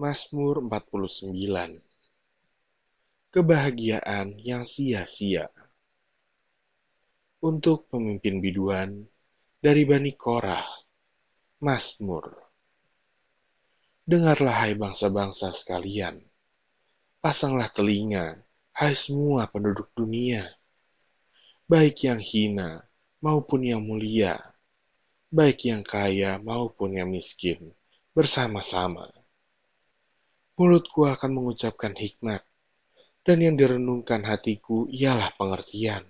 Mazmur 49 Kebahagiaan yang sia-sia. Untuk pemimpin biduan dari Bani Korah, Mazmur. Dengarlah hai bangsa-bangsa sekalian, pasanglah telinga, hai semua penduduk dunia, baik yang hina maupun yang mulia, baik yang kaya maupun yang miskin, bersama-sama. Mulutku akan mengucapkan hikmat, dan yang direnungkan hatiku ialah pengertian.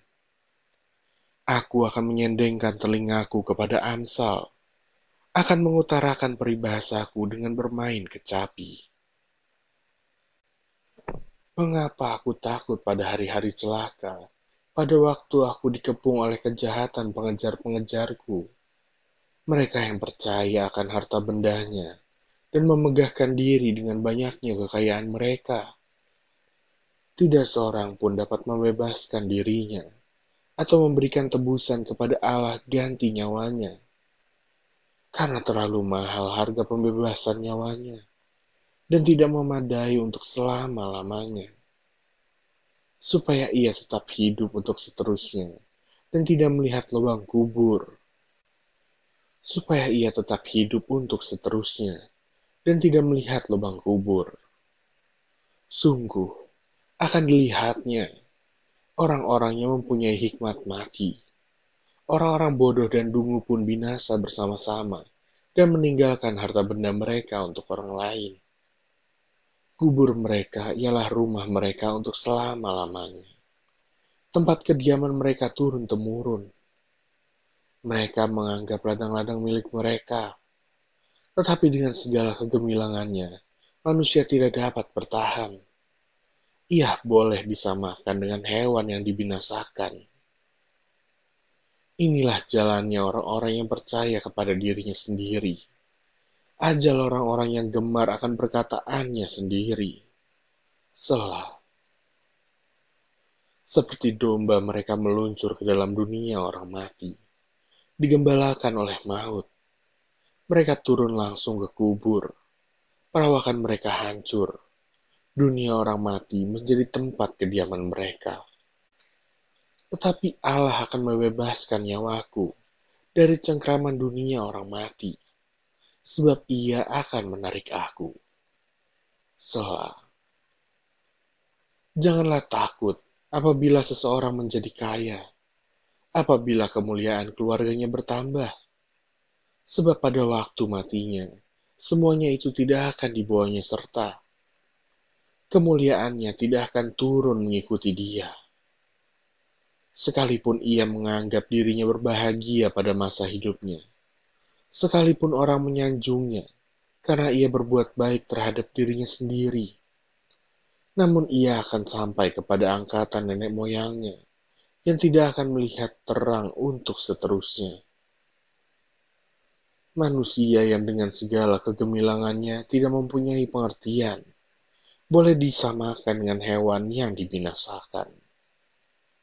Aku akan menyendengkan telingaku kepada Amsal, akan mengutarakan peribahasaku dengan bermain kecapi. Mengapa aku takut pada hari-hari celaka, pada waktu aku dikepung oleh kejahatan pengejar-pengejarku? mereka yang percaya akan harta bendanya dan memegahkan diri dengan banyaknya kekayaan mereka. Tidak seorang pun dapat membebaskan dirinya atau memberikan tebusan kepada Allah ganti nyawanya. Karena terlalu mahal harga pembebasan nyawanya dan tidak memadai untuk selama-lamanya. Supaya ia tetap hidup untuk seterusnya dan tidak melihat lubang kubur supaya ia tetap hidup untuk seterusnya dan tidak melihat lubang kubur. Sungguh, akan dilihatnya orang-orang yang mempunyai hikmat mati. Orang-orang bodoh dan dungu pun binasa bersama-sama dan meninggalkan harta benda mereka untuk orang lain. Kubur mereka ialah rumah mereka untuk selama-lamanya. Tempat kediaman mereka turun-temurun mereka menganggap ladang-ladang milik mereka. Tetapi dengan segala kegemilangannya, manusia tidak dapat bertahan. Ia boleh disamakan dengan hewan yang dibinasakan. Inilah jalannya orang-orang yang percaya kepada dirinya sendiri. Ajal orang-orang yang gemar akan perkataannya sendiri. Selah. Seperti domba mereka meluncur ke dalam dunia orang mati digembalakan oleh maut. Mereka turun langsung ke kubur. Perawakan mereka hancur. Dunia orang mati menjadi tempat kediaman mereka. Tetapi Allah akan membebaskan nyawaku dari cengkraman dunia orang mati, sebab ia akan menarik aku. Selah. Janganlah takut apabila seseorang menjadi kaya, apabila kemuliaan keluarganya bertambah. Sebab pada waktu matinya, semuanya itu tidak akan dibawanya serta. Kemuliaannya tidak akan turun mengikuti dia. Sekalipun ia menganggap dirinya berbahagia pada masa hidupnya, sekalipun orang menyanjungnya karena ia berbuat baik terhadap dirinya sendiri, namun ia akan sampai kepada angkatan nenek moyangnya yang tidak akan melihat terang untuk seterusnya. Manusia yang dengan segala kegemilangannya tidak mempunyai pengertian, boleh disamakan dengan hewan yang dibinasakan.